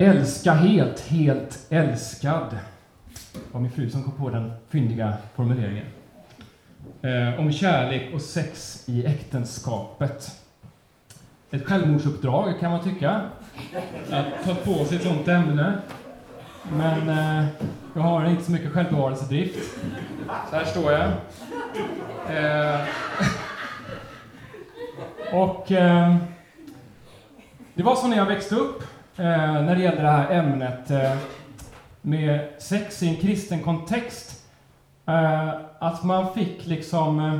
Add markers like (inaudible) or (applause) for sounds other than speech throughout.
Älska helt, helt älskad. Det var min fru som kom på den fyndiga formuleringen. Eh, om kärlek och sex i äktenskapet. Ett självmordsuppdrag kan man tycka, att ta på sig ett sånt ämne. Men eh, jag har inte så mycket självbevarelsedrift. Så här står jag. Eh, (laughs) och eh, det var så när jag växte upp, Eh, när det gällde det här ämnet eh, med sex i en kristen kontext, eh, att man fick liksom eh,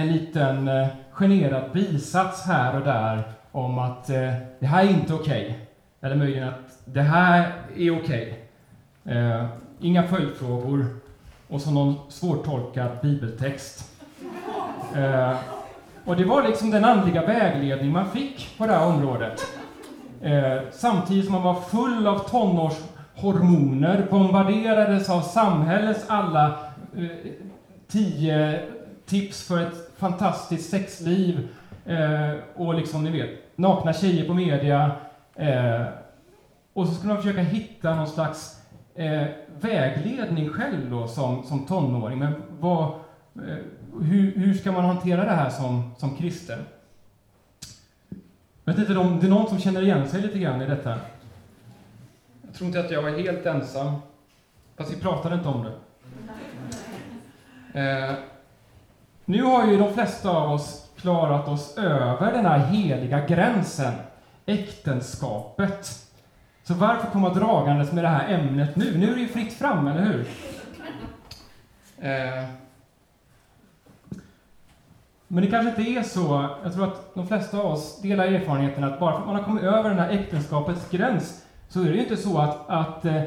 en liten eh, generad bisats här och där om att eh, det här är inte okej. Okay. Eller möjligen att det här är okej. Okay. inga följdfrågor och så någon svårtolkad bibeltext. Och det var liksom den andliga vägledning man fick på det här området. Eh, samtidigt som man var full av tonårshormoner, bombarderades av samhällets alla eh, tio tips för ett fantastiskt sexliv eh, och liksom, ni vet, nakna tjejer på media. Eh, och så skulle man försöka hitta någon slags eh, vägledning själv då som, som tonåring. Men vad, eh, hur, hur ska man hantera det här som, som kristen? Jag vet inte om det är någon som känner igen sig lite grann i detta. Jag tror inte att jag var helt ensam. Fast vi pratade inte om det. Eh, nu har ju de flesta av oss klarat oss över den här heliga gränsen, äktenskapet. Så varför komma dragandes med det här ämnet nu? Nu är det ju fritt fram, eller hur? Eh, men det kanske inte är så. Jag tror att de flesta av oss delar erfarenheten att bara för att man har kommit över den här äktenskapets gräns så är det ju inte så att, att eh,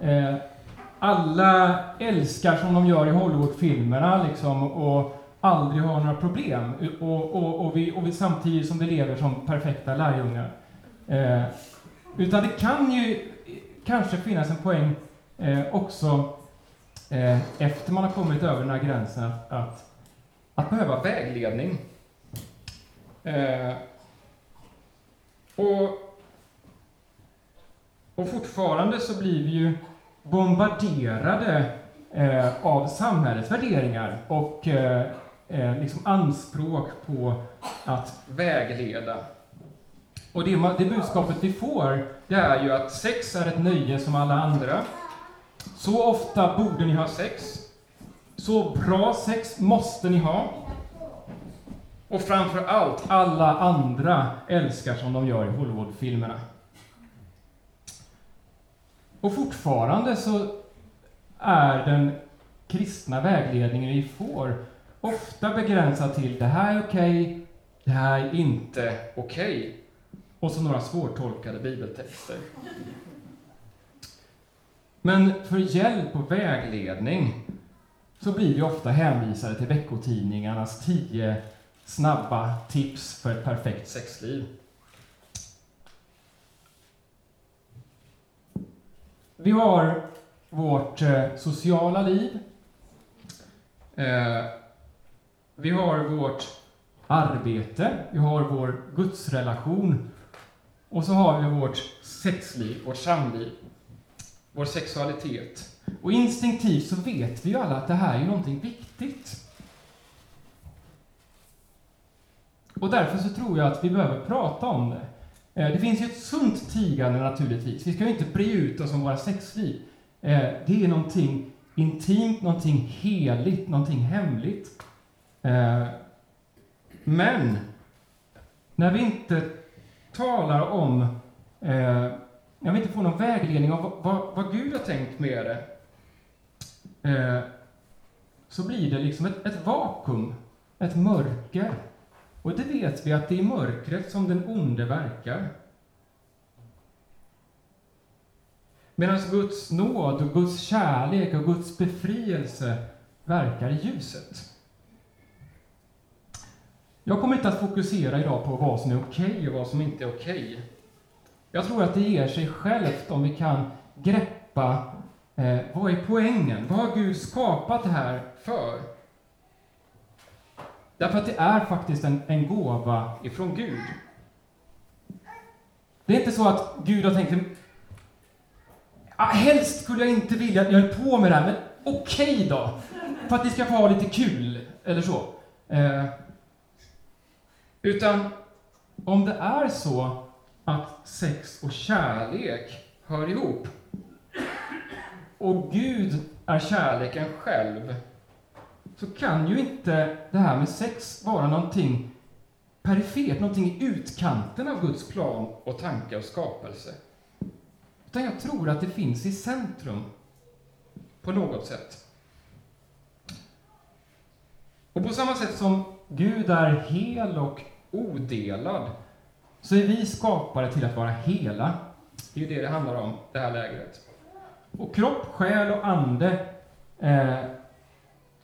eh, alla älskar som de gör i Hollywoodfilmerna liksom, och aldrig har några problem. Och, och, och, vi, och vi samtidigt som vi lever som perfekta lärjungar. Eh, utan det kan ju kanske finnas en poäng eh, också eh, efter man har kommit över den här gränsen att, att att behöva vägledning. Eh, och, och fortfarande så blir vi ju bombarderade eh, av samhällets värderingar och eh, eh liksom anspråk på att vägleda. Och det, det budskapet vi får, det är ju att sex är ett nöje som alla andra. Så ofta borde ni ha sex. Så bra sex måste ni ha. Och framför allt, alla andra älskar som de gör i Hollywoodfilmerna. Och fortfarande så är den kristna vägledningen vi får ofta begränsad till det här är okej, okay, det här är inte okej. Okay. Och så några svårtolkade bibeltexter. Men för hjälp och vägledning så blir vi ofta hänvisade till veckotidningarnas tio snabba tips för ett perfekt sexliv. Vi har vårt eh, sociala liv. Eh, vi har vårt arbete, vi har vår gudsrelation och så har vi vårt sexliv, vårt samliv, vår sexualitet. Och instinktivt så vet vi ju alla att det här är någonting viktigt. Och därför så tror jag att vi behöver prata om det. Eh, det finns ju ett sunt tigande naturligtvis. Vi ska ju inte bre ut oss om våra sexliv. Eh, det är någonting intimt, någonting heligt, någonting hemligt. Eh, men när vi inte talar om, när vi inte får någon vägledning om vad, vad Gud har tänkt med det, eh, så blir det liksom ett, ett vakuum, ett mörker. Och det vet vi att det är i mörkret som den onde verkar. Medan Guds nåd och Guds kärlek och Guds befrielse verkar i ljuset. Jag kommer inte att fokusera idag på vad som är okej okay och vad som inte är okej. Okay. Jag tror att det ger sig självt om vi kan greppa Eh, vad är poängen? Vad har Gud skapat det här för? Därför att det är faktiskt en, en gåva ifrån Gud. Det är inte så att Gud har tänkt, ah, helst skulle jag inte vilja att ni höll på med det här, men okej okay då. För att ni ska få ha lite kul, eller så. Eh, utan om det är så att sex och kärlek hör ihop, och Gud är kärleken själv, så kan ju inte det här med sex vara någonting perifert, någonting i utkanten av Guds plan och tanke och skapelse. Utan jag tror att det finns i centrum på något sätt. Och på samma sätt som Gud är hel och odelad, så är vi skapade till att vara hela. Det är ju det det handlar om, det här lägret. Och kropp, själ och ande eh,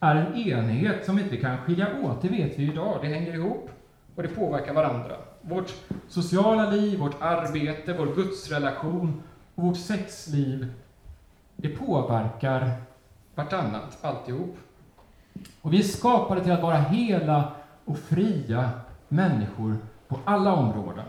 är en enhet som vi inte kan skilja åt, det vet vi idag. Det hänger ihop och det påverkar varandra. Vårt sociala liv, vårt arbete, vår gudsrelation och vårt sexliv, det påverkar vartannat, alltihop. Och vi är skapade till att vara hela och fria människor på alla områden.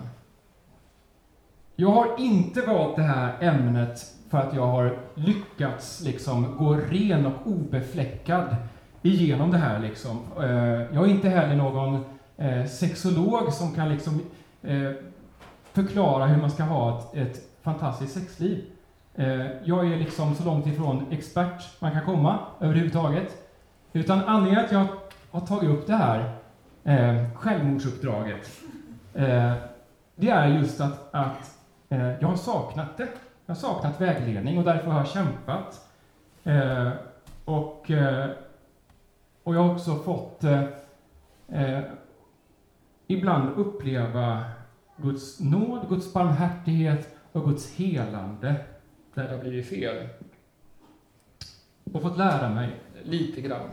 Jag har inte valt det här ämnet för att jag har lyckats liksom gå ren och obefläckad igenom det här. Liksom. Eh, jag är inte heller någon eh, sexolog som kan liksom eh, förklara hur man ska ha ett, ett fantastiskt sexliv. Jag är liksom så långt ifrån expert man kan komma överhuvudtaget. Utan anledningen att jag har tagit upp det här självmordsuppdraget, det är just att, att jag har saknat det. Jag har saknat vägledning och därför har jag kämpat. Eh, och eh, och jag har också fått eh, eh, ibland uppleva Guds nåd, Guds barmhärtighet och Guds helande där det har blivit fel. Och fått lära mig lite grann.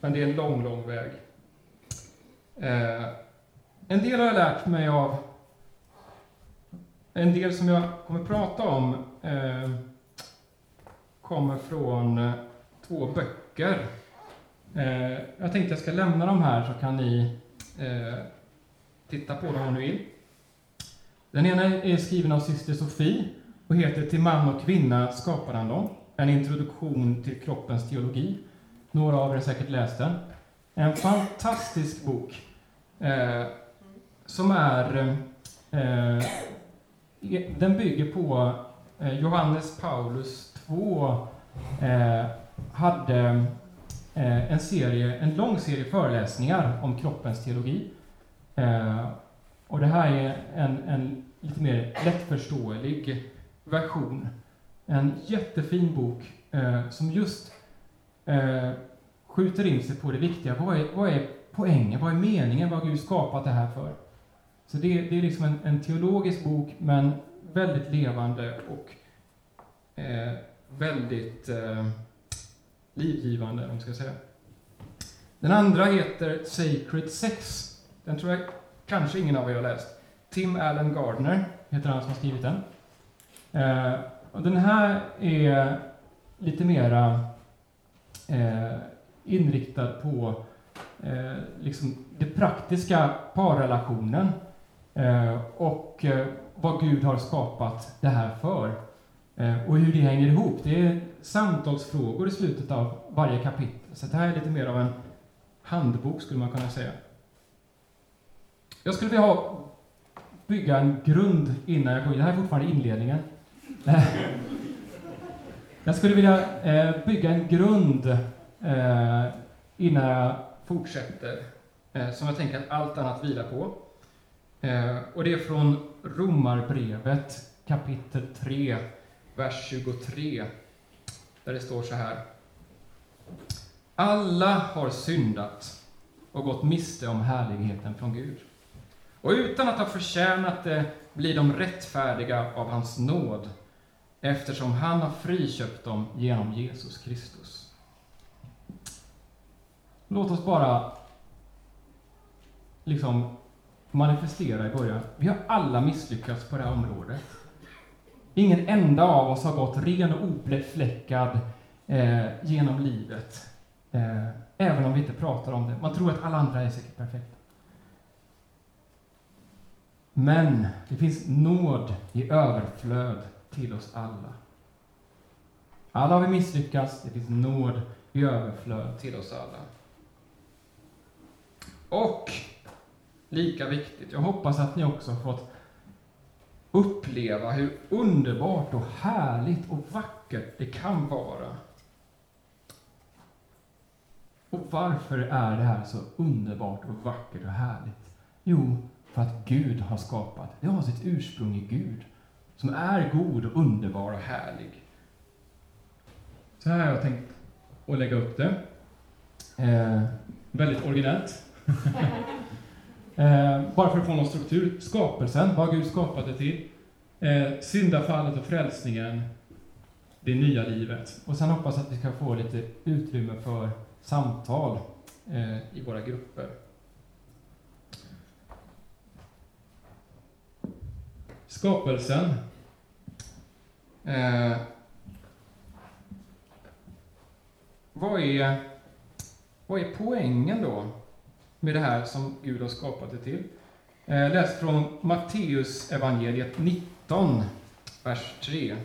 Men det är en lång, lång väg. Eh, en del har jag lärt mig av en del som jag kommer prata om eh, kommer från eh, två böcker Eh, jag tänkte jag ska lämna dem här så kan ni eh, titta på dem om ni vill. Den ena är skriven av syster Sofie och heter Till man och kvinna skapar han dem. En introduktion till kroppens teologi. Några av er har säkert läst den. En fantastisk bok eh, som är... Eh, E, den bygger på eh, Johannes Paulus 2 eh, hade Eh, en, serie, en lång serie föreläsningar om kroppens teologi. Eh, och det här är en, en lite mer lättförståelig version. En jättefin bok eh, som just eh, skjuter in sig på det viktiga. Vad är, vad är poängen? Vad är meningen? Vad har Gud skapat det här för? Så det, det är liksom en, en, teologisk bok, men väldigt levande och eh, väldigt eh, livgivande, om man ska säga. Den andra heter Sacred Sex. Den tror jag kanske ingen av er har läst. Tim Allen Gardner heter han som har skrivit den. Eh, och den här är lite mera eh, inriktad på eh, liksom det praktiska parrelationen Eh, och eh, vad Gud har skapat det här för eh, och hur det hänger ihop. Det är samtalsfrågor i slutet av varje kapitel. Så det här är lite mer av en handbok, skulle man kunna säga. Jag skulle vilja ha, bygga en grund innan jag går in. Det här är fortfarande inledningen. Jag skulle vilja bygga en grund innan jag fortsätter, som jag tänker att allt annat vilar på. Eh, och det är från Romarbrevet kapitel 3, vers 23 där det står så här. Alla har syndat och gått miste om härligheten från Gud. Och utan att ha förtjänat det blir de rättfärdiga av hans nåd, eftersom han har friköpt dem genom Jesus Kristus. Låt oss bara liksom manifestera i början. Vi har alla misslyckats på det här området. Ingen enda av oss har gått ren och obefläckad eh, genom livet. Eh, även om vi inte pratar om det. Man tror att alla andra är säkert perfekta. Men det finns nåd i överflöd till oss alla. Alla har vi misslyckats, det finns nåd i överflöd till oss alla. Och, lika viktigt, jag hoppas att ni också har fått uppleva hur underbart och härligt och vackert det kan vara. Och varför är det här så underbart och vackert och härligt? Jo, för att Gud har skapat. Det har sitt ursprung i Gud, som är god och underbar och härlig. Så här har jag tänkt att lägga upp det. Eh, väldigt originellt. (laughs) eh, bara för att få någon struktur. Skapelsen, vad Gud skapat det till. Eh, syndafallet och frälsningen. Det nya livet. Och sen hoppas att vi ska få lite utrymme för samtal eh, i våra grupper. Skapelsen. Eh, vad, är, vad är poängen då med det här som Gud har skapat det till? Eh, läs från Matteus evangeliet 19, vers 3.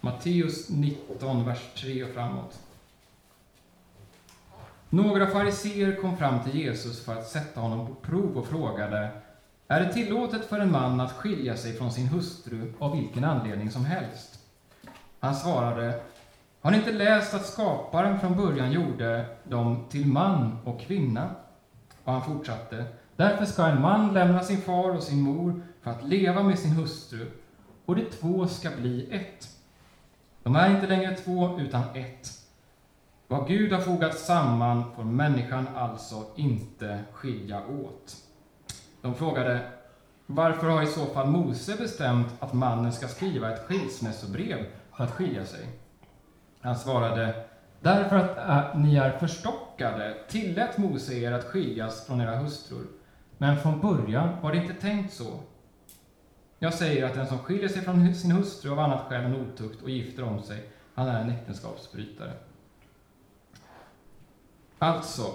Matteus 19, vers 3 och framåt. Några fariseer kom fram till Jesus för att sätta honom på prov och frågade Är det tillåtet för en man att skilja sig från sin hustru av vilken anledning som helst? Han svarade har ni inte läst att skaparen från början gjorde dem till man och kvinna? Och han fortsatte Därför ska en man lämna sin far och sin mor för att leva med sin hustru, och de två ska bli ett. De är inte längre två, utan ett. Vad Gud har fogat samman får människan alltså inte skilja åt. De frågade, varför har i så fall Mose bestämt att mannen ska skriva ett skilsmässobrev för att skilja sig? Han svarade, därför att äh, ni är förstockade tillät Mose er att skiljas från era hustrur. Men från början var det inte tänkt så. Jag säger att den som skiljer sig från sin hustru av annat skäl än otukt och gifter om sig, han är en äktenskapsbrytare. Alltså,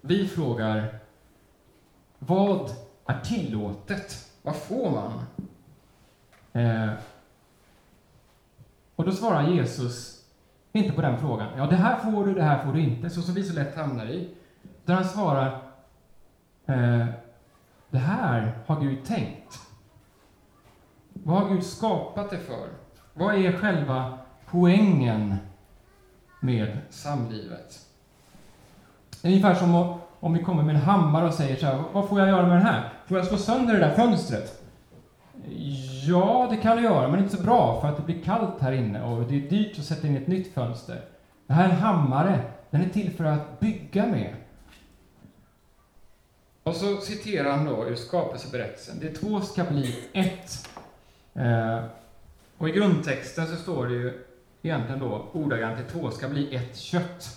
vi frågar, vad är tillåtet? Vad får man? Eh, och då svarar Jesus inte på den frågan. Ja, det här får du, det här får du inte, så som vi så lätt hamnar i. Där han svarar, eh, det här har Gud tänkt. Vad har Gud skapat det för? Vad är själva poängen med samlivet? Ungefär som om vi kommer med en hammare och säger så här, vad får jag göra med den här? Får jag slå sönder det där fönstret? Ja, det kan du göra, men inte så bra för att det blir kallt här inne och det är dyrt att sätta in ett nytt fönster. Det här är en hammare, den är till för att bygga med. Och så citerar han då ur skapelseberättelsen. Det två ska bli ett. Eh, och i grundtexten så står det ju egentligen då ordagrant det två ska bli ett kött.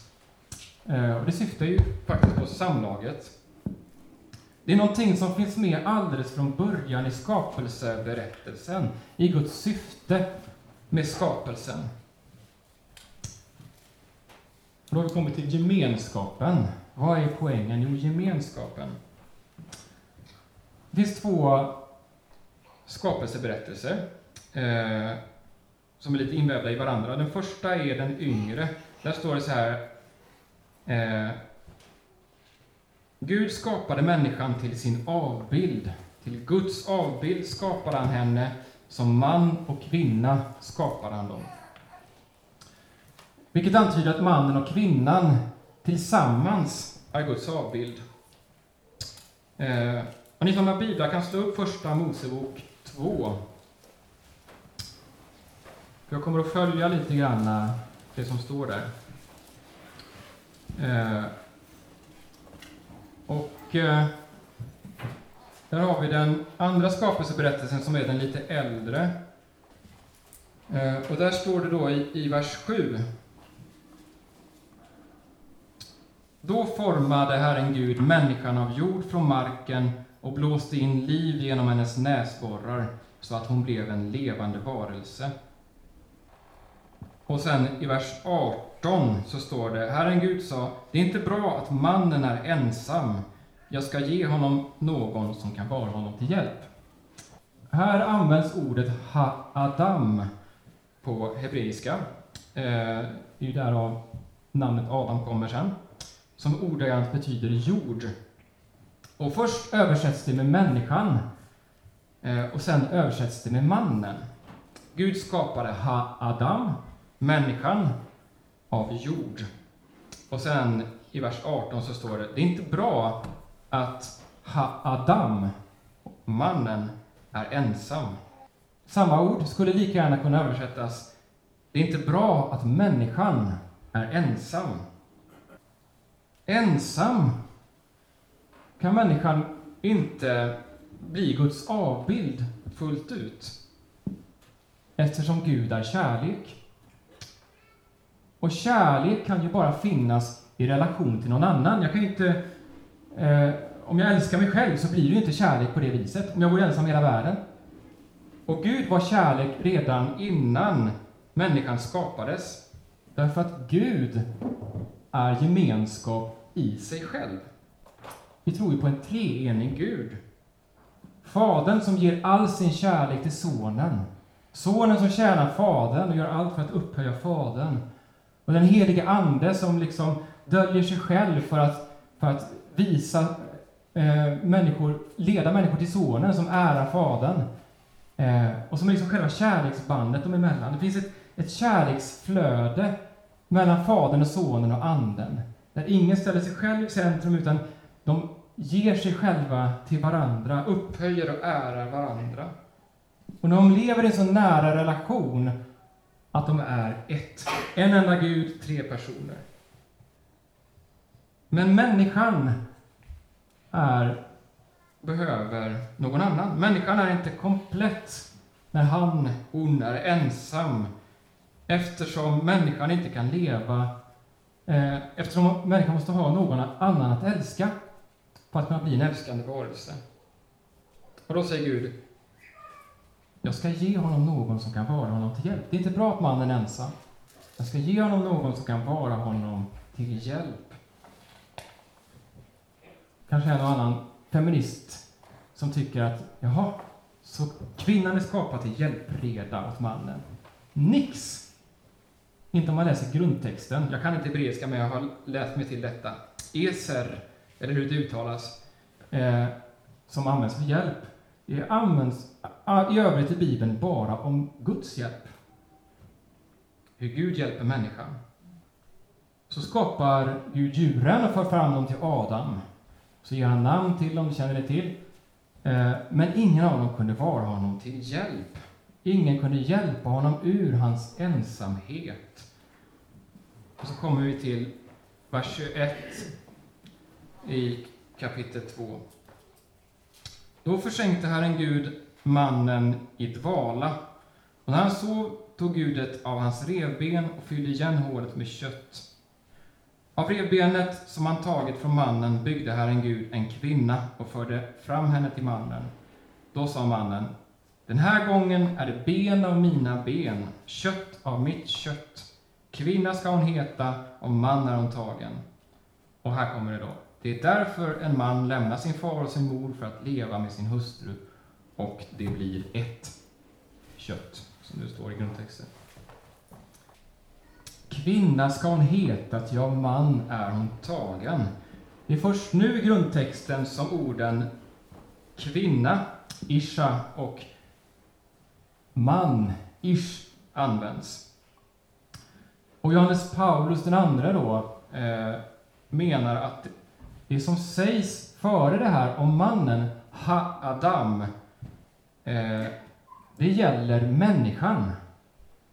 Eh, och det syftar ju faktiskt på samlaget. Det är någonting som finns med alldeles från början i skapelseberättelsen, i Guds syfte med skapelsen. då har vi kommit till gemenskapen. Vad är poängen? Jo, gemenskapen. Det finns två skapelseberättelser eh, som är lite invävda i varandra. Den första är den yngre. Där står det så här. Eh, Gud skapade människan till sin avbild. Till Guds avbild skapade han henne. Som man och kvinna skapade han dem. Vilket antyder att mannen och kvinnan tillsammans är Guds avbild. Eh, och ni som har biblar kan slå upp första Mosebok 2. Jag kommer att följa lite grann eh, det som står där. Eh, och eh, där har vi den andra skapelseberättelsen som är den lite äldre. Eh, och där står det då i, i vers 7. Då formade Herren Gud människan av jord från marken och blåste in liv genom hennes näsborrar så att hon blev en levande varelse. Och sen i vers 18 så står det, Herren Gud sa, det är inte bra att mannen är ensam, jag ska ge honom någon som kan vara honom till hjälp. Här används ordet ha-adam, på hebreiska. Eh, det är ju därav namnet Adam kommer sen. Som ordagrant betyder jord. Och först översätts det med människan. Eh, och sen översätts det med mannen. Gud skapade Ha-Adam, människan, av jord. Och sen i vers 18 så står det, det är inte bra att Ha-Adam, mannen, är ensam. Samma ord skulle lika gärna kunna översättas, det är inte bra att människan är ensam. Ensam kan människan inte bli Guds avbild fullt ut eftersom Gud är kärlek. Och kärlek kan ju bara finnas i relation till någon annan. Jag kan inte... Eh, om jag älskar mig själv så blir det ju inte kärlek på det viset, om jag vore ensam i hela världen. Och Gud var kärlek redan innan människan skapades. Därför att Gud är gemenskap i sig själv. Vi tror ju på en treenig Gud. Fadern som ger all sin kärlek till Sonen. Sonen som tjänar Fadern och gör allt för att upphöja Fadern. Och den helige Ande som liksom döljer sig själv för att, för att visa eh, människor, leda människor till Sonen som ärar Fadern. Eh, och som är liksom själva kärleksbandet dem emellan. Det finns ett, ett kärleksflöde mellan Fadern och Sonen och Anden. Där ingen ställer sig själv i centrum, utan de ger sig själva till varandra, upphöjer och ärar varandra. Och när de lever i en så nära relation att de är ett. En enda Gud, tre personer. Men människan är, behöver någon annan. Människan är inte komplett när han, hon är ensam eftersom människan inte kan leva eh, eftersom människan måste ha någon annan att älska för att kunna bli en älskande varelse. Och då säger Gud, jag ska ge honom någon som kan vara honom till hjälp. Det är inte bra att mannen är ensam. Jag ska ge honom någon som kan vara honom till hjälp. Kanske en och annan feminist som tycker att, jaha, så kvinnan är skapad till hjälpreda åt mannen. Nix! Inte om man läser grundtexten. Jag kan inte hebreiska, men jag har läst mig till detta. Eser, eller hur det uttalas, eh, som används för hjälp, det används i övrigt i Bibeln bara om Guds hjälp. Hur Gud hjälper människan. Så skapar Gud djuren och för fram dem till Adam. Så ger han namn till dem, det känner ni till. Eh, men ingen av dem kunde vara honom till hjälp. Ingen kunde hjälpa honom ur hans ensamhet. Och så kommer vi till vers 21 i kapitel 2. Då försänkte Herren Gud mannen i dvala. Och när han sov tog Gud ett av hans revben och fyllde igen hålet med kött. Av revbenet som han tagit från mannen byggde Herren Gud en kvinna och förde fram henne till mannen. Då sa mannen, den här gången är det ben av mina ben, kött av mitt kött. Kvinna ska hon heta, och man är hon tagen. Och här kommer det då. Det är därför en man lämnar sin far och sin mor för att leva med sin hustru, och det blir ett kött, som det står i grundtexten. Kvinna ska hon heta, ja, man är hon tagen. Det är först nu i grundtexten som orden kvinna, isha, och man, ish, används. Och Johannes Paulus den andra då eh, menar att det som sägs före det här om mannen, ha-adam, eh, det gäller människan.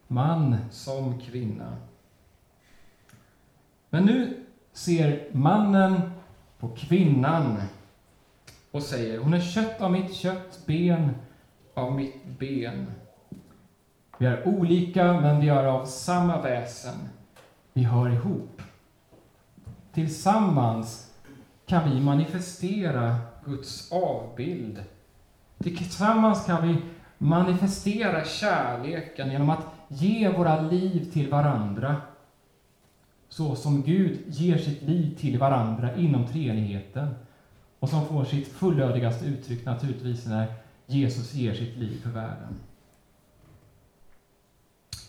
Man som kvinna. Men nu ser mannen på kvinnan och säger, hon är kött av mitt kött, ben av mitt ben. Vi är olika, men vi är av samma väsen. Vi hör ihop. Tillsammans kan vi manifestera Guds avbild. Tillsammans kan vi manifestera kärleken genom att ge våra liv till varandra så som Gud ger sitt liv till varandra inom treenigheten och som får sitt fullödigaste uttryck naturligtvis när Jesus ger sitt liv för världen.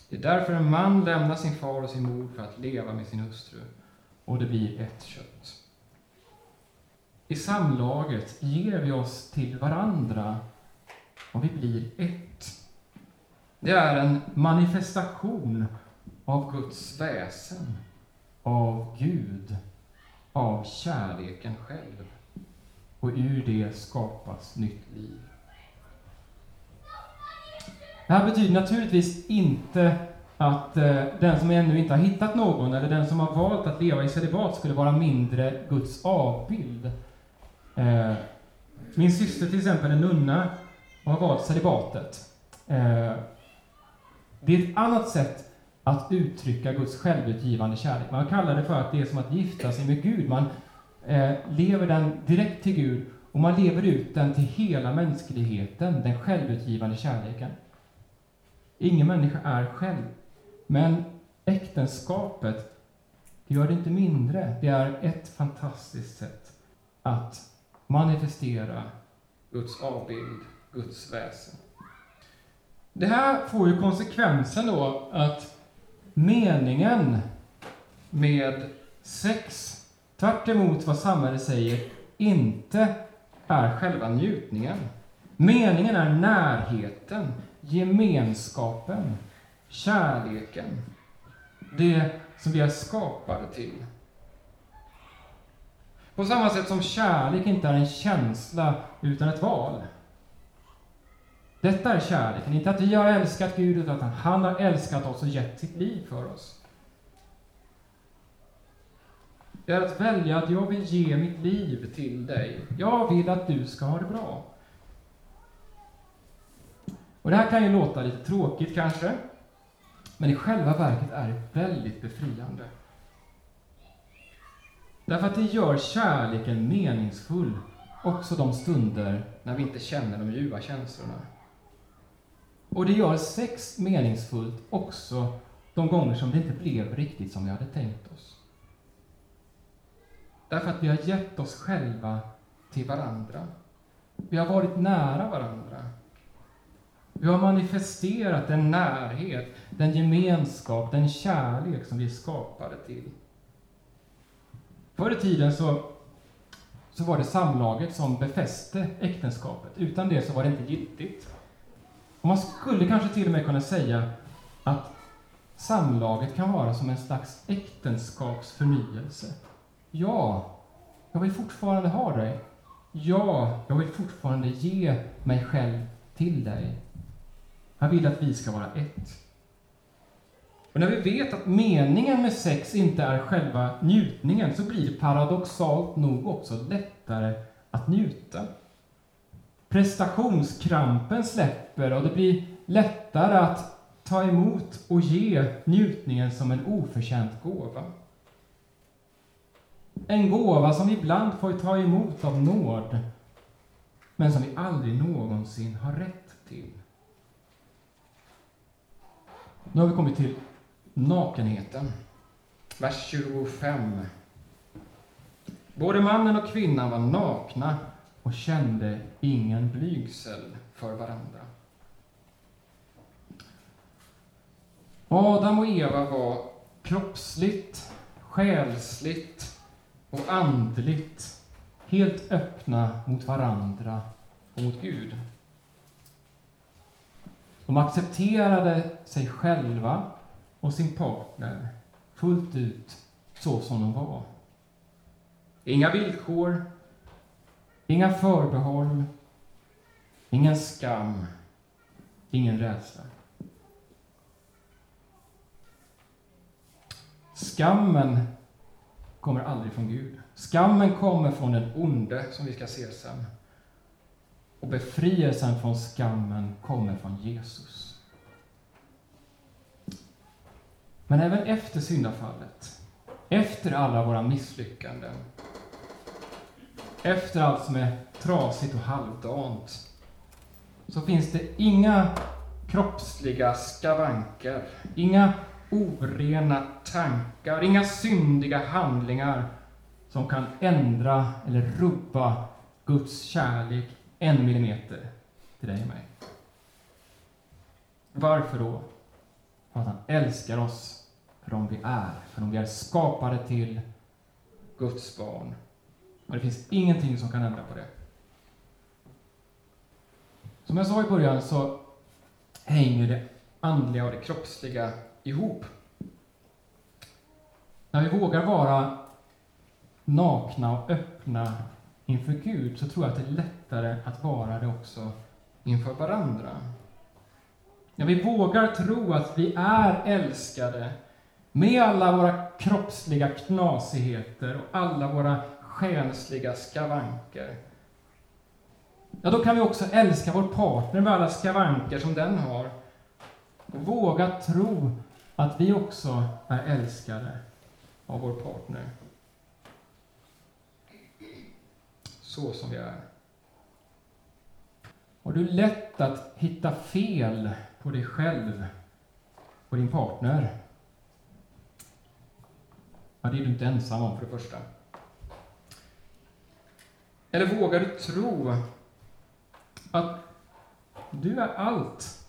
Det är därför en man lämnar sin far och sin mor för att leva med sin hustru, och det blir ett kött. I samlaget ger vi oss till varandra och vi blir ett. Det är en manifestation av Guds väsen, av Gud, av kärleken själv. Och ur det skapas nytt liv. Det här betyder naturligtvis inte att eh, den som ännu inte har hittat någon, eller den som har valt att leva i celibat, skulle vara mindre Guds avbild. Eh, min syster till exempel, är nunna, och har valt celibatet. Eh, det är ett annat sätt att uttrycka Guds självutgivande kärlek. Man kallar det för att det är som att gifta sig med Gud. Man eh, lever den direkt till Gud och man lever ut den till hela mänskligheten, den självutgivande kärleken. Ingen människa är själv. Men äktenskapet, det gör det inte mindre. Det är ett fantastiskt sätt att manifestera Guds avbild, Guds väsen. Det här får ju konsekvensen då att meningen med sex, tvärt vad samhället säger, inte är själva njutningen. Meningen är närheten, gemenskapen, kärleken. Det som vi är skapade till. På samma sätt som kärlek inte är en känsla utan ett val. Detta är kärleken, inte att vi har älskat Gud, utan att han har älskat oss och gett sitt liv för oss. Det är att välja att jag vill ge mitt liv till dig. Jag vill att du ska ha det bra. Och det här kan ju låta lite tråkigt kanske, men i själva verket är det väldigt befriande. Därför att det gör kärleken meningsfull, också de stunder när vi inte känner de ljuva känslorna. Och det gör sex meningsfullt också de gånger som det inte blev riktigt som vi hade tänkt oss. Därför att vi har gett oss själva till varandra. Vi har varit nära varandra. Vi har manifesterat den närhet, den gemenskap, den kärlek som vi är skapade till. Förr i tiden så, så var det samlaget som befäste äktenskapet. Utan det så var det inte giltigt. Och man skulle kanske till och med kunna säga att samlaget kan vara som en slags äktenskapsförnyelse. Ja, jag vill fortfarande ha dig. Ja, jag vill fortfarande ge mig själv till dig. Han vill att vi ska vara ett. Och när vi vet att meningen med sex inte är själva njutningen så blir det paradoxalt nog också lättare att njuta. Prestationskrampen släpper och det blir lättare att ta emot och ge njutningen som en oförtjänt gåva. En gåva som vi ibland får ta emot av nåd, men som vi aldrig någonsin har rätt till. Nu har vi kommit till nakenheten. Vers 25. Både mannen och kvinnan var nakna och kände ingen blygsel för varandra. Adam och Eva var kroppsligt, själsligt och andligt helt öppna mot varandra och mot Gud. De accepterade sig själva och sin partner fullt ut så som de var. Inga villkor, inga förbehåll, ingen skam, ingen rädsla. Skammen kommer aldrig från Gud. Skammen kommer från den onde, som vi ska se sen. Och befrielsen från skammen kommer från Jesus. Men även efter syndafallet, efter alla våra misslyckanden, efter allt som är trasigt och halvdant, så finns det inga kroppsliga skavanker, inga orena tankar, inga syndiga handlingar som kan ändra eller rubba Guds kärlek en millimeter till dig och mig. Varför då? för att han älskar oss för de vi är, för de vi är skapade till Guds barn. Och det finns ingenting som kan ändra på det. Som jag sa i början så hänger det andliga och det kroppsliga ihop. När vi vågar vara nakna och öppna inför Gud så tror jag att det är lättare att vara det också inför varandra. När vi vågar tro att vi är älskade med alla våra kroppsliga knasigheter och alla våra själsliga skavanker. Ja, då kan vi också älska vår partner med alla skavanker som den har. Och våga tro att vi också är älskade av vår partner. Så som vi är. Och det är lätt att hitta fel på dig själv och din partner. Ja, det är du inte ensam om, för det första. Eller vågar du tro att du är allt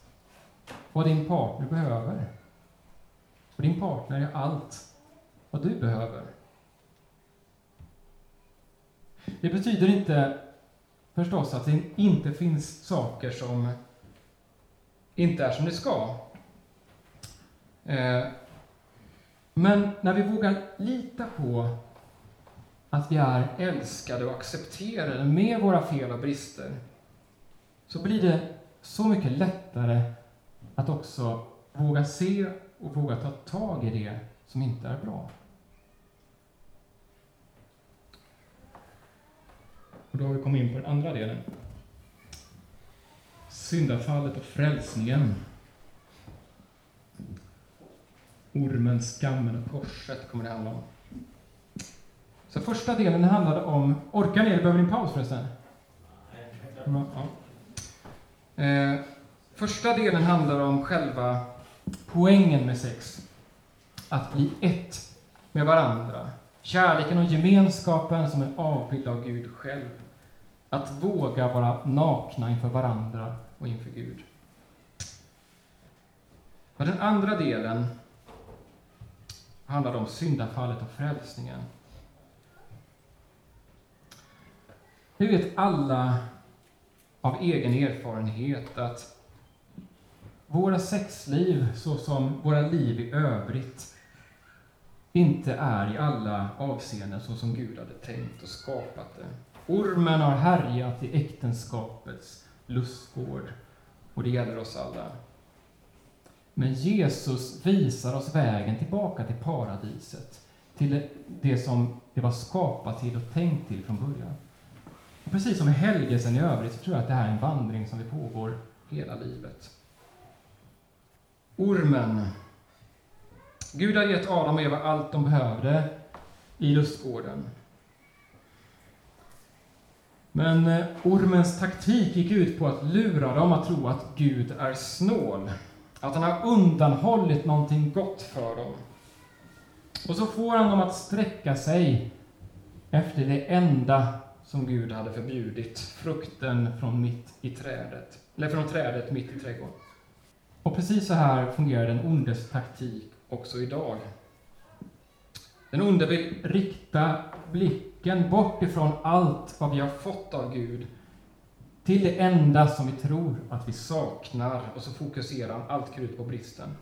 vad din partner behöver? Och din partner är allt vad du behöver. Det betyder inte förstås att det inte finns saker som inte är som det ska. Eh, men när vi vågar lita på att vi är älskade och accepterade med våra fel och brister, så blir det så mycket lättare att också våga se och våga ta tag i det som inte är bra. Och då har vi kommit in på den andra delen. Syndafallet och frälsningen. Ormen, skammen och korset kommer det handla om. Så första delen handlade om... Orkar ni? Behöver ni en paus förresten? Ja. Eh, första delen handlar om själva poängen med sex. Att bli ett med varandra. Kärleken och gemenskapen som en avbild av Gud själv. Att våga vara nakna inför varandra och inför Gud. Och den andra delen handlar om syndafallet och frälsningen. Vi vet alla av egen erfarenhet att våra sexliv, såsom våra liv i övrigt, inte är i alla avseenden så som Gud hade tänkt och skapat det. Ormen har härjat i äktenskapets lustgård, och det gäller oss alla. Men Jesus visar oss vägen tillbaka till paradiset, till det som det var skapat till och tänkt till från början. Och precis som i helgelsen i övrigt så tror jag att det här är en vandring som vi pågår hela livet. Ormen. Gud har gett Adam och Eva allt de behövde i lustgården. Men eh, ormens taktik gick ut på att lura dem att tro att Gud är snål, att han har undanhållit någonting gott för dem. Och så får han dem att sträcka sig efter det enda som Gud hade förbjudit, frukten från mitt i trädet, eller från trädet mitt i trädgården. Och precis så här fungerar den ondes taktik också idag. Den onde vill rikta blicken bort ifrån allt vad vi har fått av Gud till det enda som vi tror att vi saknar och så fokuserar han allt krut på bristen.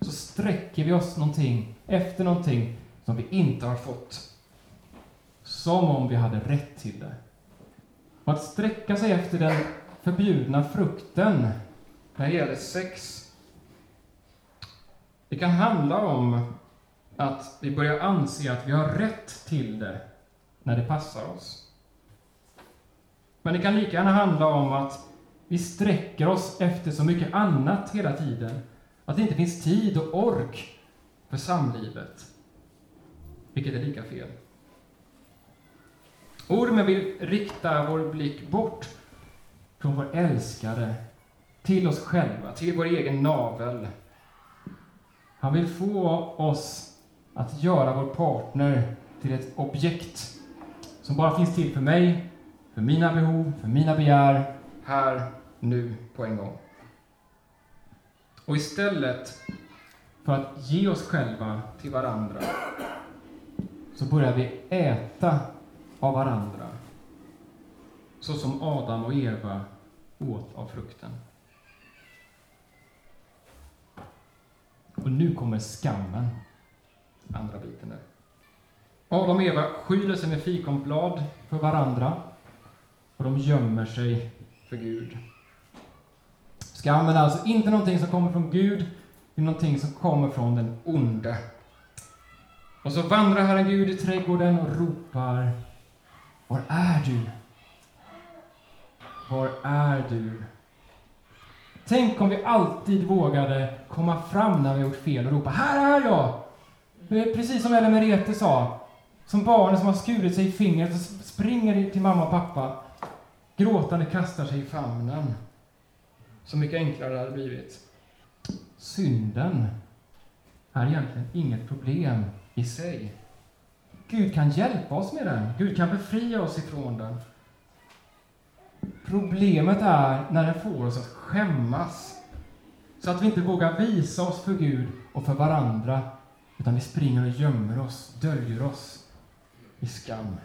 Så sträcker vi oss någonting efter någonting som vi inte har fått. Som om vi hade rätt till det. Och att sträcka sig efter den förbjudna frukten när det gäller sex det kan handla om att vi börjar anse att vi har rätt till det när det passar oss. Men det kan lika gärna handla om att vi sträcker oss efter så mycket annat hela tiden, att det inte finns tid och ork för samlivet, vilket är lika fel. Ormen vill rikta vår blick bort från vår älskare till oss själva, till vår egen navel, han vill få oss att göra vår partner till ett objekt som bara finns till för mig, för mina behov, för mina begär, här, nu, på en gång. Och istället för att ge oss själva till varandra, så börjar vi äta av varandra, så som Adam och Eva åt av frukten. Och nu kommer skammen, andra biten där. Adam och Eva skyler sig med fikonblad för varandra och de gömmer sig för Gud. Skammen är alltså inte någonting som kommer från Gud, det är någonting som kommer från den onde. Och så vandrar Herren Gud i trädgården och ropar Var är du? Var är du? Tänk om vi alltid vågade komma fram när vi gjort fel och ropa Här är jag! Precis som Ellen Merete sa, som barnen som har skurit sig i fingret och springer till mamma och pappa, gråtande kastar sig i famnen. Så mycket enklare det hade blivit. Synden är egentligen inget problem i sig. Gud kan hjälpa oss med den. Gud kan befria oss ifrån den. Problemet är när den får oss att skämmas, så att vi inte vågar visa oss för Gud och för varandra, utan vi springer och gömmer oss, döljer oss i skam.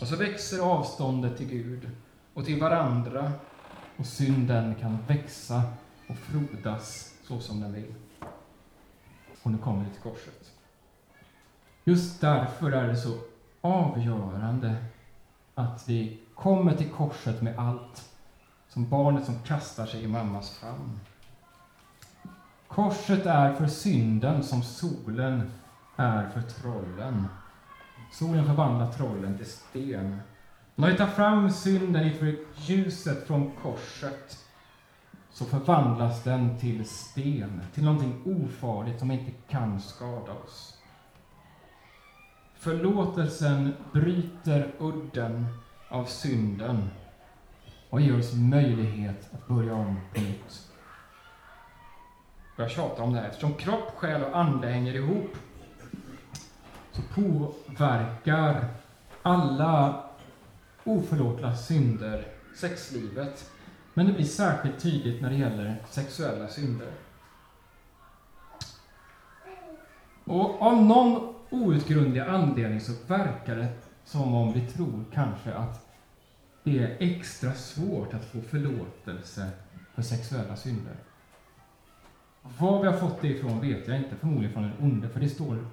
Och så växer avståndet till Gud och till varandra och synden kan växa och frodas så som den vill. Och nu kommer vi till korset. Just därför är det så avgörande att vi kommer till korset med allt, som barnet som kastar sig i mammas famn. Korset är för synden som solen är för trollen. Solen förvandlar trollen till sten. När vi tar fram synden inför ljuset från korset så förvandlas den till sten, till någonting ofarligt som inte kan skada oss. Förlåtelsen bryter udden av synden och ger oss möjlighet att börja om på nytt. Jag tjatar om det här, eftersom kropp, själ och ande hänger ihop påverkar alla oförlåtliga synder sexlivet. Men det blir särskilt tydligt när det gäller sexuella synder. Och av någon outgrundlig anledning så verkar det som om vi tror kanske att det är extra svårt att få förlåtelse för sexuella synder. Var vi har fått det ifrån vet jag inte, förmodligen från den onde, för det står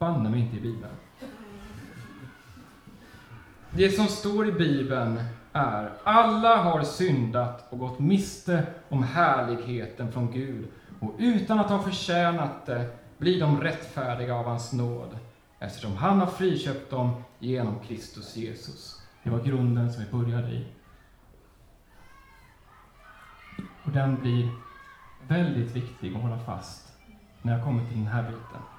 banne mig inte i Bibeln. Det som står i Bibeln är alla har syndat och gått miste om härligheten från Gud och utan att ha förtjänat det blir de rättfärdiga av hans nåd eftersom han har friköpt dem genom Kristus Jesus. Det var grunden som vi började i. Och den blir väldigt viktig att hålla fast när jag kommer till den här biten.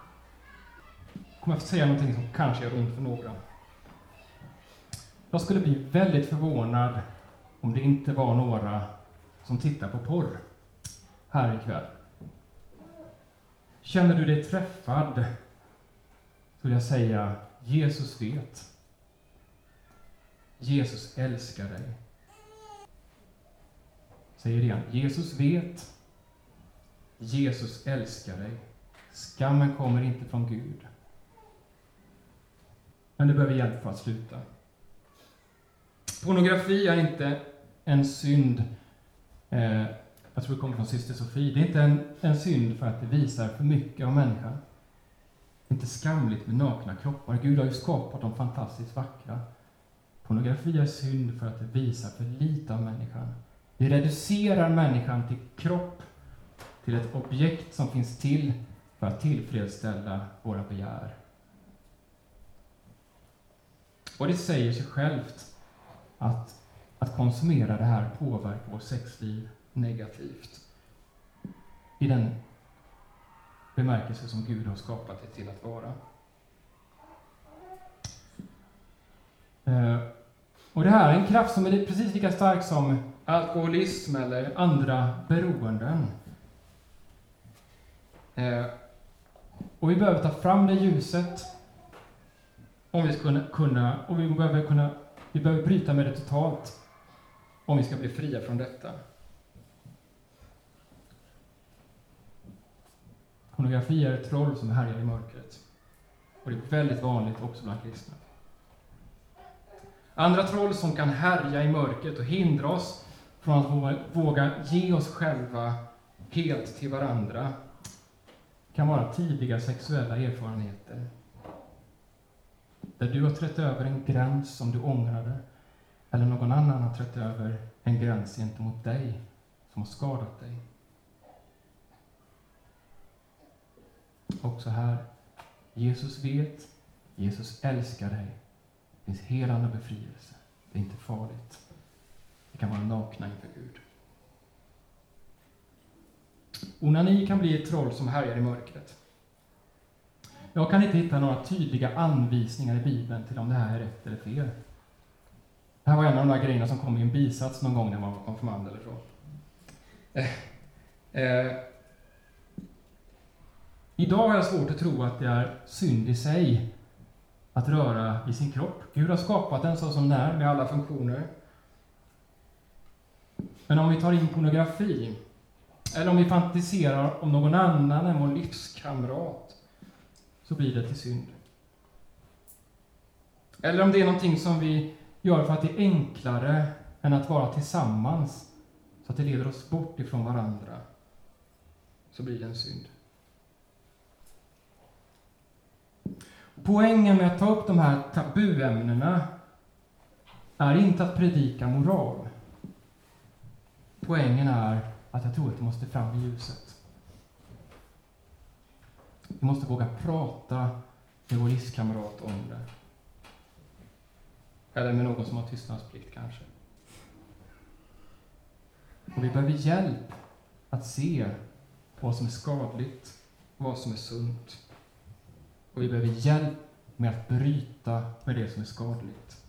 Jag kommer att säga någonting som kanske gör ont för några. Jag skulle bli väldigt förvånad om det inte var några som tittar på porr här ikväll. Känner du dig träffad så vill jag säga Jesus vet. Jesus älskar dig. Säger det igen. Jesus vet. Jesus älskar dig. Skammen kommer inte från Gud. Men du behöver hjälp för att sluta. Pornografi är inte en synd, eh, jag tror det kommer från syster Sofie, det är inte en, en synd för att det visar för mycket av människan. Det är inte skamligt med nakna kroppar. Gud har ju skapat dem fantastiskt vackra. Pornografi är synd för att det visar för lite av människan. Det reducerar människan till kropp, till ett objekt som finns till för att tillfredsställa våra begär. Och det säger sig självt att, att konsumera det här påverkar vårt sexliv negativt. I den bemärkelse som Gud har skapat det till att vara. Eh, och det här är en kraft som är precis lika stark som alkoholism eller andra beroenden. Eh, och vi behöver ta fram det ljuset om vi ska kunna, och vi behöver kunna vi behöver bryta med det totalt om vi ska bli fria från detta. pornografi är ett troll som härjar i mörkret. Och det är väldigt vanligt också bland kristna. Andra troll som kan härja i mörkret och hindra oss från att våga ge oss själva helt till varandra kan vara tidiga sexuella erfarenheter. Där du har trätt över en gräns som du ångrade, eller någon annan har trätt över en gräns gentemot dig som har skadat dig. Också här, Jesus vet, Jesus älskar dig. Det finns helande befrielse. Det är inte farligt. Vi kan vara nakna inför Gud. Onani kan bli ett troll som härjar i mörkret. Jag kan inte hitta några tydliga anvisningar i Bibeln till om det här är rätt eller fel. Det här var en av de där grejerna som kom i en bisats någon gång när man var konfirmand eller så. Eh, eh, idag har jag svårt att tro att det är synd i sig att röra i sin kropp. Gud har skapat den så som den är, med alla funktioner. Men om vi tar in pornografi, eller om vi fantiserar om någon annan än vår livskamrat, så blir det till synd. Eller om det är någonting som vi gör för att det är enklare än att vara tillsammans, så att det leder oss bort ifrån varandra, så blir det en synd. Poängen med att ta upp de här tabuämnena är inte att predika moral. Poängen är att jag tror att det måste fram i ljuset. Vi måste våga prata med vår livskamrat om det. Eller med någon som har tystnadsplikt kanske. Och vi behöver hjälp att se vad som är skadligt och vad som är sunt. Och vi behöver hjälp med att bryta med det som är skadligt.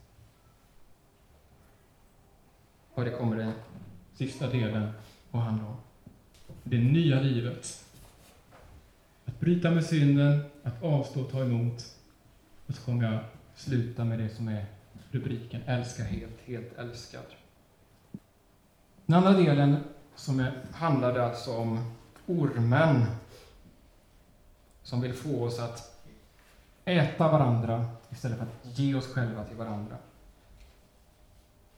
Och det kommer den sista delen att handla om. Det nya livet. Bryta med synden, att avstå och ta emot. Och så kommer jag sluta med det som är rubriken Älska helt, helt älskad. Den andra delen som är, handlade alltså om ormen som vill få oss att äta varandra istället för att ge oss själva till varandra.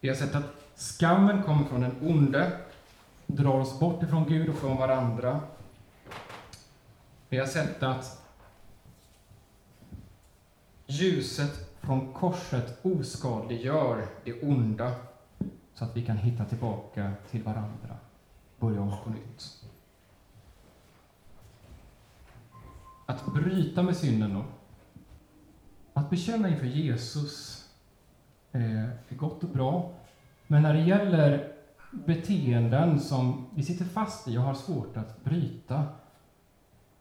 Vi har sett att skammen kommer från den onde, drar oss bort ifrån Gud och från varandra. Vi har sett att ljuset från korset oskadliggör det onda så att vi kan hitta tillbaka till varandra, börja om på nytt. Att bryta med synden då, att bekänna inför Jesus eh, är gott och bra, men när det gäller beteenden som vi sitter fast i och har svårt att bryta,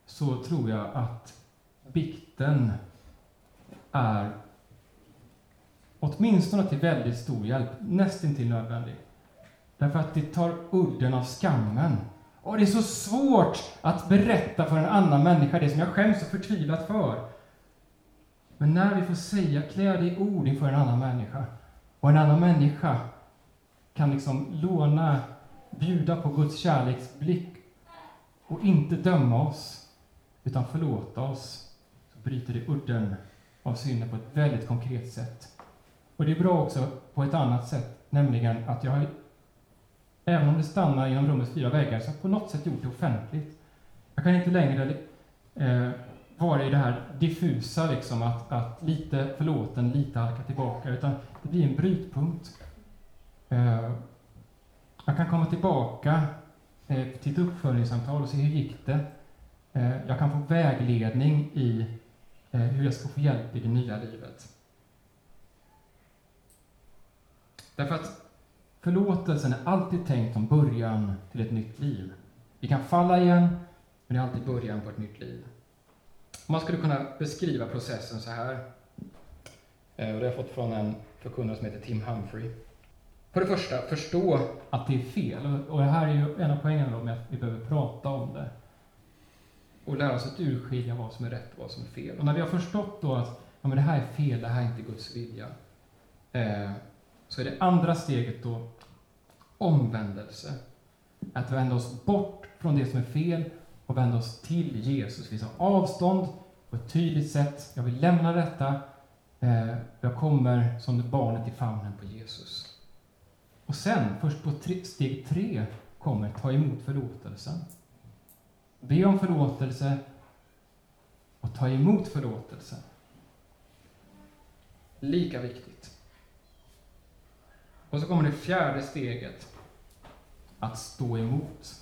så tror jag att bikten är åtminstone till väldigt stor hjälp, nästintill nödvändig. Därför att det tar udden av skammen. Och det är så svårt att berätta för en annan människa det som jag skäms så förtvivlat för. Men när vi får säga, klä det i ord inför en annan människa, och en annan människa kan liksom låna, bjuda på Guds kärleksblick och inte döma oss, utan förlåta oss, så bryter det udden av synden på ett väldigt konkret sätt. Och det är bra också på ett annat sätt, nämligen att jag även om det stannar inom rummets fyra väggar, så har jag på något sätt gjort det offentligt. Jag kan inte längre eh, vara i det här diffusa, liksom, att, att lite förlåten, lite halka tillbaka, utan det blir en brytpunkt. Eh, jag kan komma tillbaka eh, till ett uppföljningssamtal och se hur gick det. Eh, jag kan få vägledning i eh, hur jag ska få hjälp i det nya livet. Därför att förlåtelsen är alltid tänkt som början till ett nytt liv. Vi kan falla igen, men det är alltid början på ett nytt liv. Man skulle kunna beskriva processen så här. Eh, och det har jag fått från en förkunnare som heter Tim Humphrey. För det första, förstå att det är fel. Och det här är ju en av poängerna med att vi behöver prata om det. Och lära oss att urskilja vad som är rätt och vad som är fel. Och när vi har förstått då att ja, men det här är fel, det här är inte Guds vilja. Eh, så är det andra steget då omvändelse. Att vända oss bort från det som är fel och vända oss till Jesus. Vi tar avstånd på ett tydligt sätt. Jag vill lämna detta. Eh, jag kommer som barnet i famnen på Jesus. Och sen, först på tre, steg tre, kommer ta emot förlåtelsen. Be om förlåtelse och ta emot förlåtelse. Lika viktigt. Och så kommer det fjärde steget. Att stå emot.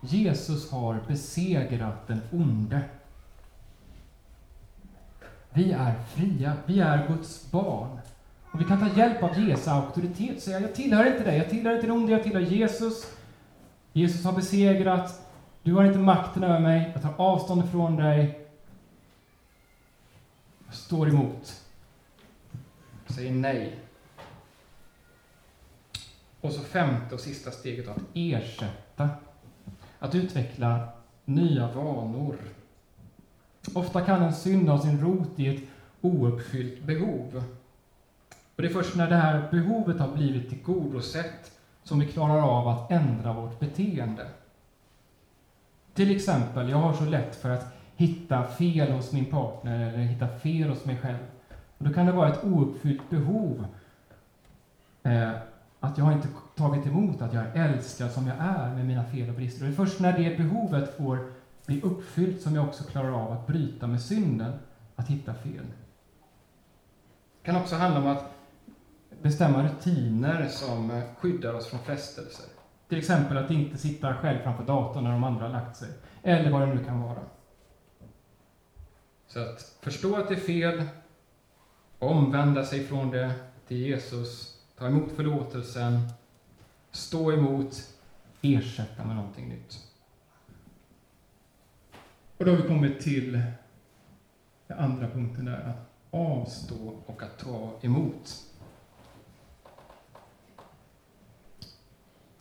Jesus har besegrat den onde. Vi är fria, vi är Guds barn. Och vi kan ta hjälp av Jesu auktoritet, säga jag tillhör inte dig, jag tillhör inte den onde, jag tillhör Jesus. Jesus har besegrat, du har inte makten över mig, jag tar avstånd ifrån dig. Jag står emot. Jag säger nej. Och så femte och sista steget, att ersätta. Att utveckla nya vanor. Ofta kan en synd ha sin rot i ett ouppfyllt behov. Och det är först när det här behovet har blivit tillgodosett som vi klarar av att ändra vårt beteende. Till exempel, jag har så lätt för att hitta fel hos min partner eller hitta fel hos mig själv. Och då kan det vara ett ouppfyllt behov. Eh, att jag inte tagit emot att jag är älskad som jag är med mina fel och brister. Och det är först när det behovet får bli uppfyllt som jag också klarar av att bryta med synden, att hitta fel. Det kan också handla om att bestämma rutiner som skyddar oss från frestelser. Till exempel att inte sitta själv framför datorn när de andra har lagt sig. Eller vad det nu kan vara. Så att förstå att det är fel, omvända sig från det till Jesus, ta emot förlåtelsen, stå emot, ersätta med någonting nytt. Och då har vi kommit till den andra punkten där, att avstå och att ta emot.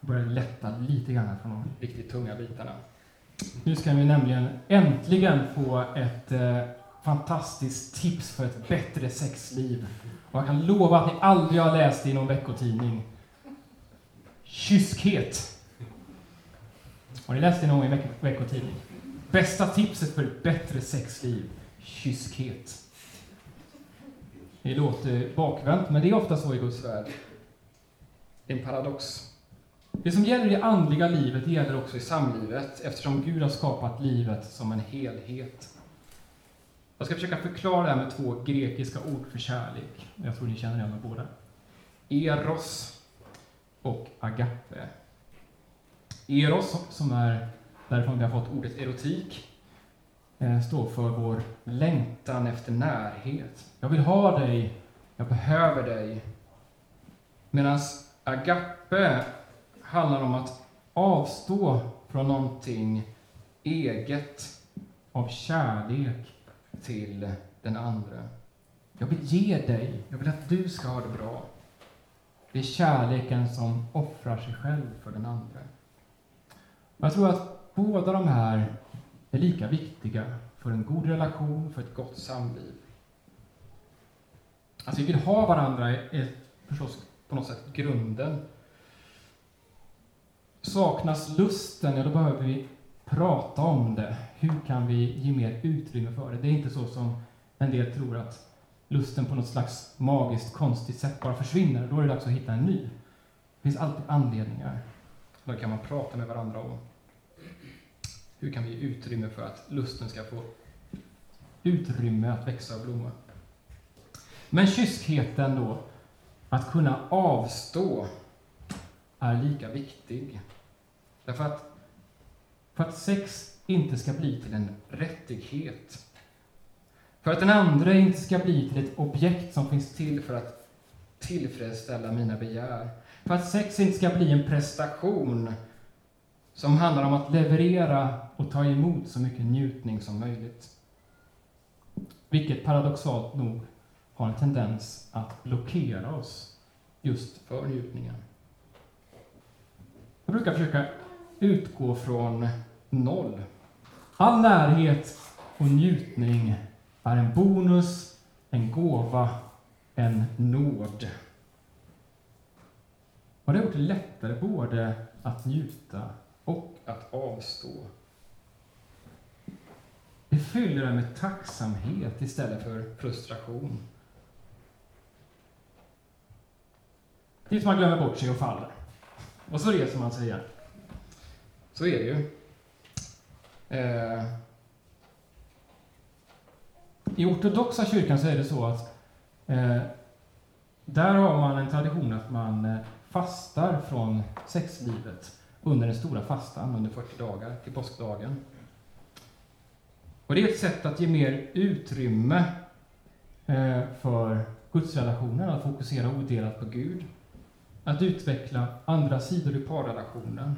Börjar lätta lite grann från de riktigt tunga bitarna. Nu ska vi nämligen äntligen få ett eh, fantastiskt tips för ett bättre sexliv. Och jag kan lova att ni aldrig har läst det i någon veckotidning. Kyskhet. Har ni läst det någon gång i veck veckotidning? Bästa tipset för ett bättre sexliv. Kyskhet. Det låter bakvänt, men det är ofta så i Guds värld. Det är en paradox. Det som gäller i det andliga livet gäller också i samlivet, eftersom Gud har skapat livet som en helhet. Jag ska försöka förklara det här med två grekiska ord för kärlek. Jag tror ni känner igen dem båda. Eros och agape. Eros, som är därifrån vi har fått ordet erotik, eh, står för vår längtan efter närhet. Jag vill ha dig, jag behöver dig. Medan agape handlar om att avstå från någonting eget av kärlek till den andra. Jag vill ge dig, jag vill att du ska ha det bra. Det är kärleken som offrar sig själv för den andra. Jag tror att båda de här är lika viktiga för en god relation, för ett gott samliv. Att vi vill ha varandra är förstås på något sätt grunden. Saknas lusten, ja då behöver vi prata om det. Hur kan vi ge mer utrymme för det? Det är inte så som en del tror att lusten på något slags magiskt konstigt sätt bara försvinner. Då är det dags att hitta en ny. Det finns alltid anledningar. Då kan man prata med varandra om hur kan vi ge utrymme för att lusten ska få utrymme att växa och blomma. Men kyskheten då, att kunna avstå, är lika viktig. Därför att för att sex inte ska bli till en rättighet. För att den andra inte ska bli till ett objekt som finns till för att tillfredsställa mina begär. För att sex inte ska bli en prestation som handlar om att leverera och ta emot så mycket njutning som möjligt. Vilket paradoxalt nog har en tendens att blockera oss just för njutningen. Jag brukar försöka utgå från noll. All närhet och njutning är en bonus, en gåva, en nåd. Och det har gjort det lättare både att njuta och att avstå. fyller en med tacksamhet istället för frustration. Tills man glömmer bort sig och faller. Och så reser man sig igen. Så är det ju. Eh, I ortodoxa kyrkan så är det så att eh, där har man en tradition att man eh, fastar från sexlivet under den stora fastan, under 40 dagar, till påskdagen. Och det är ett sätt att ge mer utrymme eh, för gudsrelationen, att fokusera odelat på Gud. Att utveckla andra sidor i parrelationen.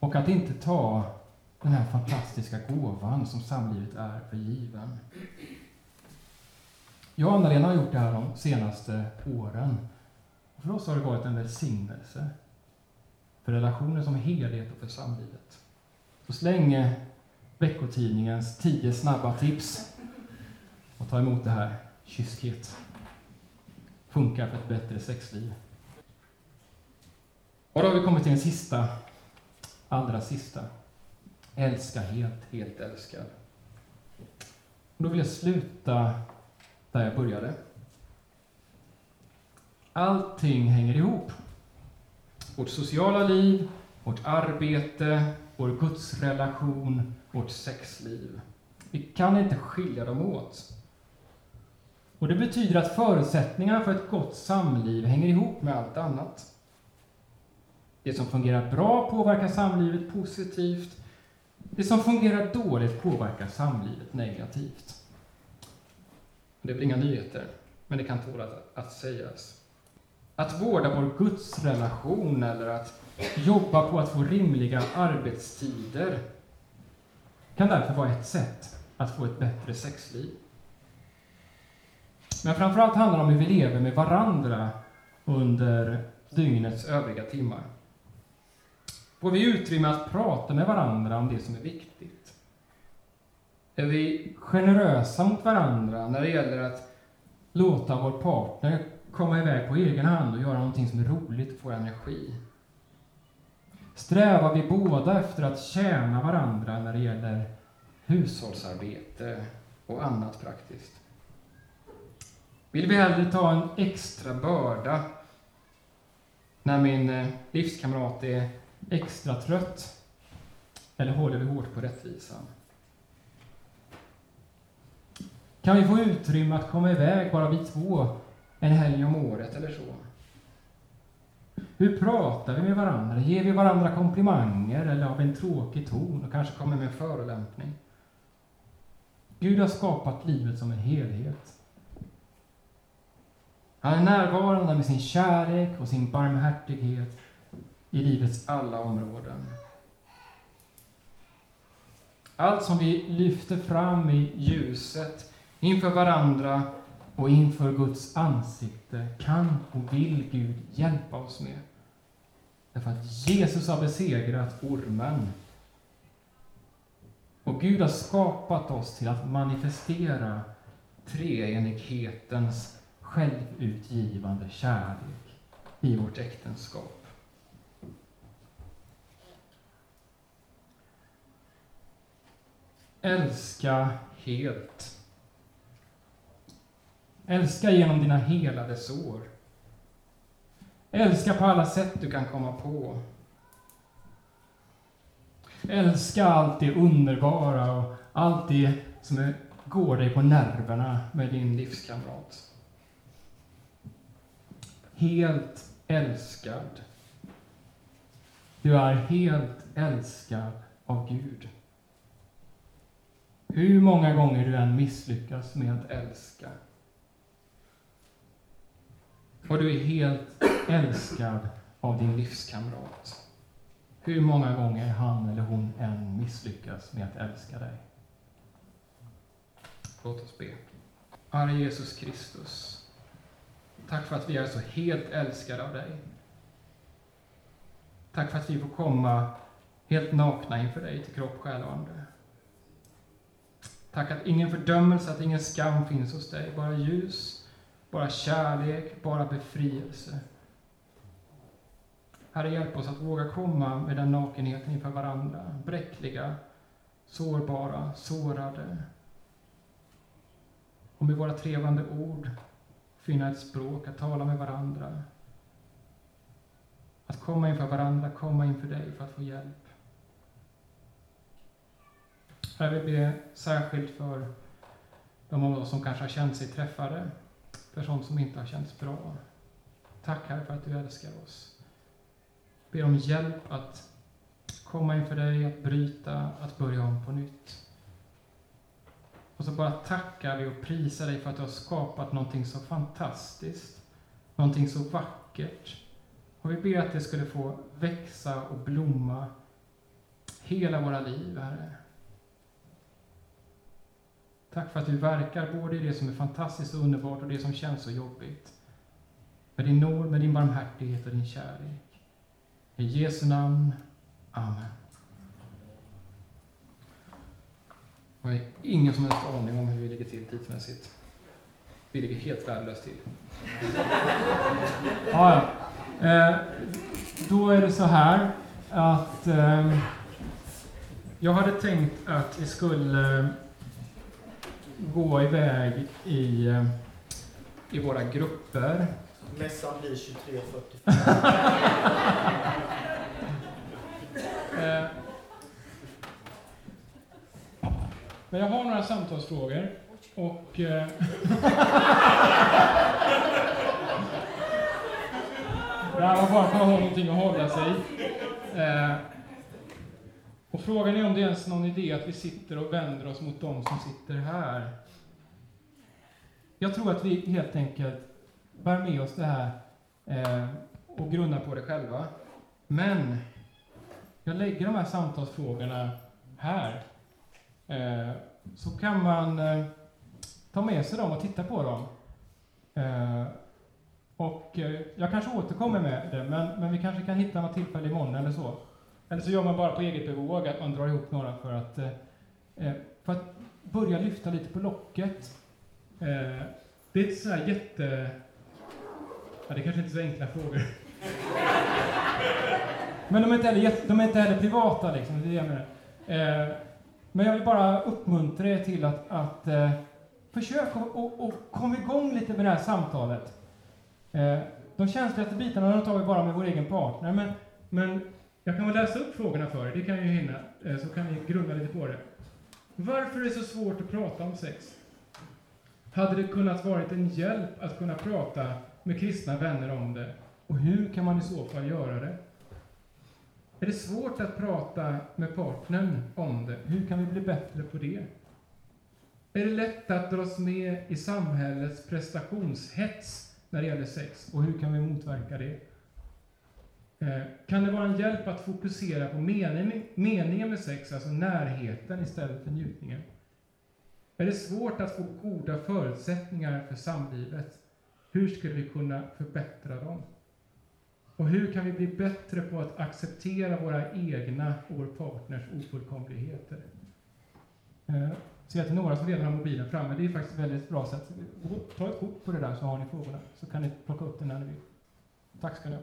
Och att inte ta den här fantastiska gåvan som samlivet är för given. Jag och Anna-Lena har gjort det här de senaste åren. För oss har det varit en välsignelse. För relationen som helhet och för samlivet. Så släng eh, veckotidningens tio snabba tips och ta emot det här. Kyskhet. Funkar för ett bättre sexliv. Och då har vi kommit till den sista, allra sista. Älska helt, helt älskad. Och då vill jag sluta där jag började. Allting hänger ihop. Vårt sociala liv, vårt arbete, vår gudsrelation, vårt sexliv. Vi kan inte skilja dem åt. Och Det betyder att förutsättningarna för ett gott samliv hänger ihop med allt annat. Det som fungerar bra påverkar samlivet positivt. Det som fungerar dåligt påverkar samlivet negativt. Det är väl inga nyheter, men det kan tåla att sägas. Att vårda vår gudsrelation eller att jobba på att få rimliga arbetstider kan därför vara ett sätt att få ett bättre sexliv. Men framförallt handlar det om hur vi lever med varandra under dygnets övriga timmar. Får vi utrymme att prata med varandra om det som är viktigt? Är vi generösa mot varandra när det gäller att låta vår partner komma iväg på egen hand och göra någonting som är roligt och få energi? Strävar vi båda efter att tjäna varandra när det gäller hushållsarbete och annat praktiskt? Vill vi hellre ta en extra börda när min eh, livskamrat är extra trött? Eller håller vi hårt på rättvisan? Kan vi få utrymme att komma iväg, bara vi två, en helg om året eller så? Hur pratar vi med varandra? Ger vi varandra komplimanger eller har vi en tråkig ton och kanske kommer med en förolämpning? Gud har skapat livet som en helhet. Han är närvarande med sin kärlek och sin barmhärtighet i livets alla områden. Allt som vi lyfter fram i ljuset inför varandra och inför Guds ansikte kan och vill Gud hjälpa oss med. Därför att Jesus har besegrat ormen. Och Gud har skapat oss till att manifestera treenighetens självutgivande kärlek i vårt äktenskap. Älska helt. Älska genom dina helade sår. Älska på alla sätt du kan komma på. Älska allt det underbara och allt det som är, går dig på nerverna med din livskamrat. Helt älskad. Du är helt älskad av Gud. Hur många gånger du än misslyckas med att älska. Och du är helt älskad av din livskamrat. Hur många gånger han eller hon än misslyckas med att älska dig. Låt oss be. Herre Jesus Kristus. Tack för att vi är så helt älskade av dig. Tack för att vi får komma helt nakna inför dig till kropp, själ och ande. Tack att ingen fördömelse, att ingen skam finns hos dig, bara ljus, bara kärlek, bara befrielse. Herre, hjälp oss att våga komma med den nakenheten inför varandra, bräckliga, sårbara, sårade. Och med våra trevande ord finna ett språk att tala med varandra. Att komma inför varandra, komma inför dig för att få hjälp. Jag vill be särskilt för de av oss som kanske har känt sig träffade, för sånt som inte har känts bra. Tack Herre för att du älskar oss. Ber om hjälp att komma inför dig, att bryta, att börja om på nytt. Och så bara tackar vi och prisar dig för att du har skapat någonting så fantastiskt, någonting så vackert. Och vi ber att det skulle få växa och blomma hela våra liv, Herre. Tack för att du verkar både i det som är fantastiskt och underbart och det som känns så jobbigt. Med din nåd, med din barmhärtighet och din kärlek. I Jesu namn. Amen. Jag har ingen som helst aning om hur vi ligger till tidsmässigt. Vi ligger helt värdelöst till. ja, ja. Eh, då är det så här att eh, jag hade tänkt att vi skulle eh, gå iväg i, eh, i våra grupper. Mässan blir 23.45. (laughs) Eh, men jag har några samtalsfrågor och... Det här var bara för att ha någonting att hålla sig eh, och frågan är om det är ens någon idé att vi sitter och vänder oss mot dem som sitter här. Jag tror att vi helt enkelt bär med oss det här eh, och grunnar på det själva. Men jag lägger de här samtalsfrågorna här. Eh, så kan man eh, ta med sig dem och titta på dem. Eh, och eh, jag kanske återkommer med det, men, men vi kanske kan hitta något tillfälle imorgon eller så. Eller så gör man bara på eget bevåg, att man drar ihop några för att, eh, eh för att börja lyfta lite på locket. Eh, det är inte så här jätte... Ja, det kanske inte är så enkla frågor. (laughs) Men de är inte heller, de är inte heller privata, liksom, det är det jag menar. Eh, men jag vill bara uppmuntra er till att, att eh, försöka och, och komma igång lite med det här samtalet. Eh, de känsligaste bitarna de tar vi bara med vår egen partner, men, men jag kan väl läsa upp frågorna för er, det kan jag ju hinna, eh, så kan ni grunna lite på det. Varför är det så svårt att prata om sex? Hade det kunnat varit en hjälp att kunna prata med kristna vänner om det? Och hur kan man i så fall göra det? Är det svårt att prata med partnern om det? Hur kan vi bli bättre på det? Är det lätt att dras med i samhällets prestationshets när det gäller sex? Och hur kan vi motverka det? Eh, kan det vara en hjälp att fokusera på meningen med sex, alltså närheten istället för njutningen? Är det svårt att få goda förutsättningar för samlivet? Hur skulle vi kunna förbättra dem? Och hur kan vi bli bättre på att acceptera våra egna och vår partners ofullkomligheter? Eh, jag ser till några som redan har mobilen framme. Det är faktiskt ett väldigt bra sätt. Ta ett kort på det där så har ni frågorna, så kan ni plocka upp det när ni vill. Tack ska ni ha.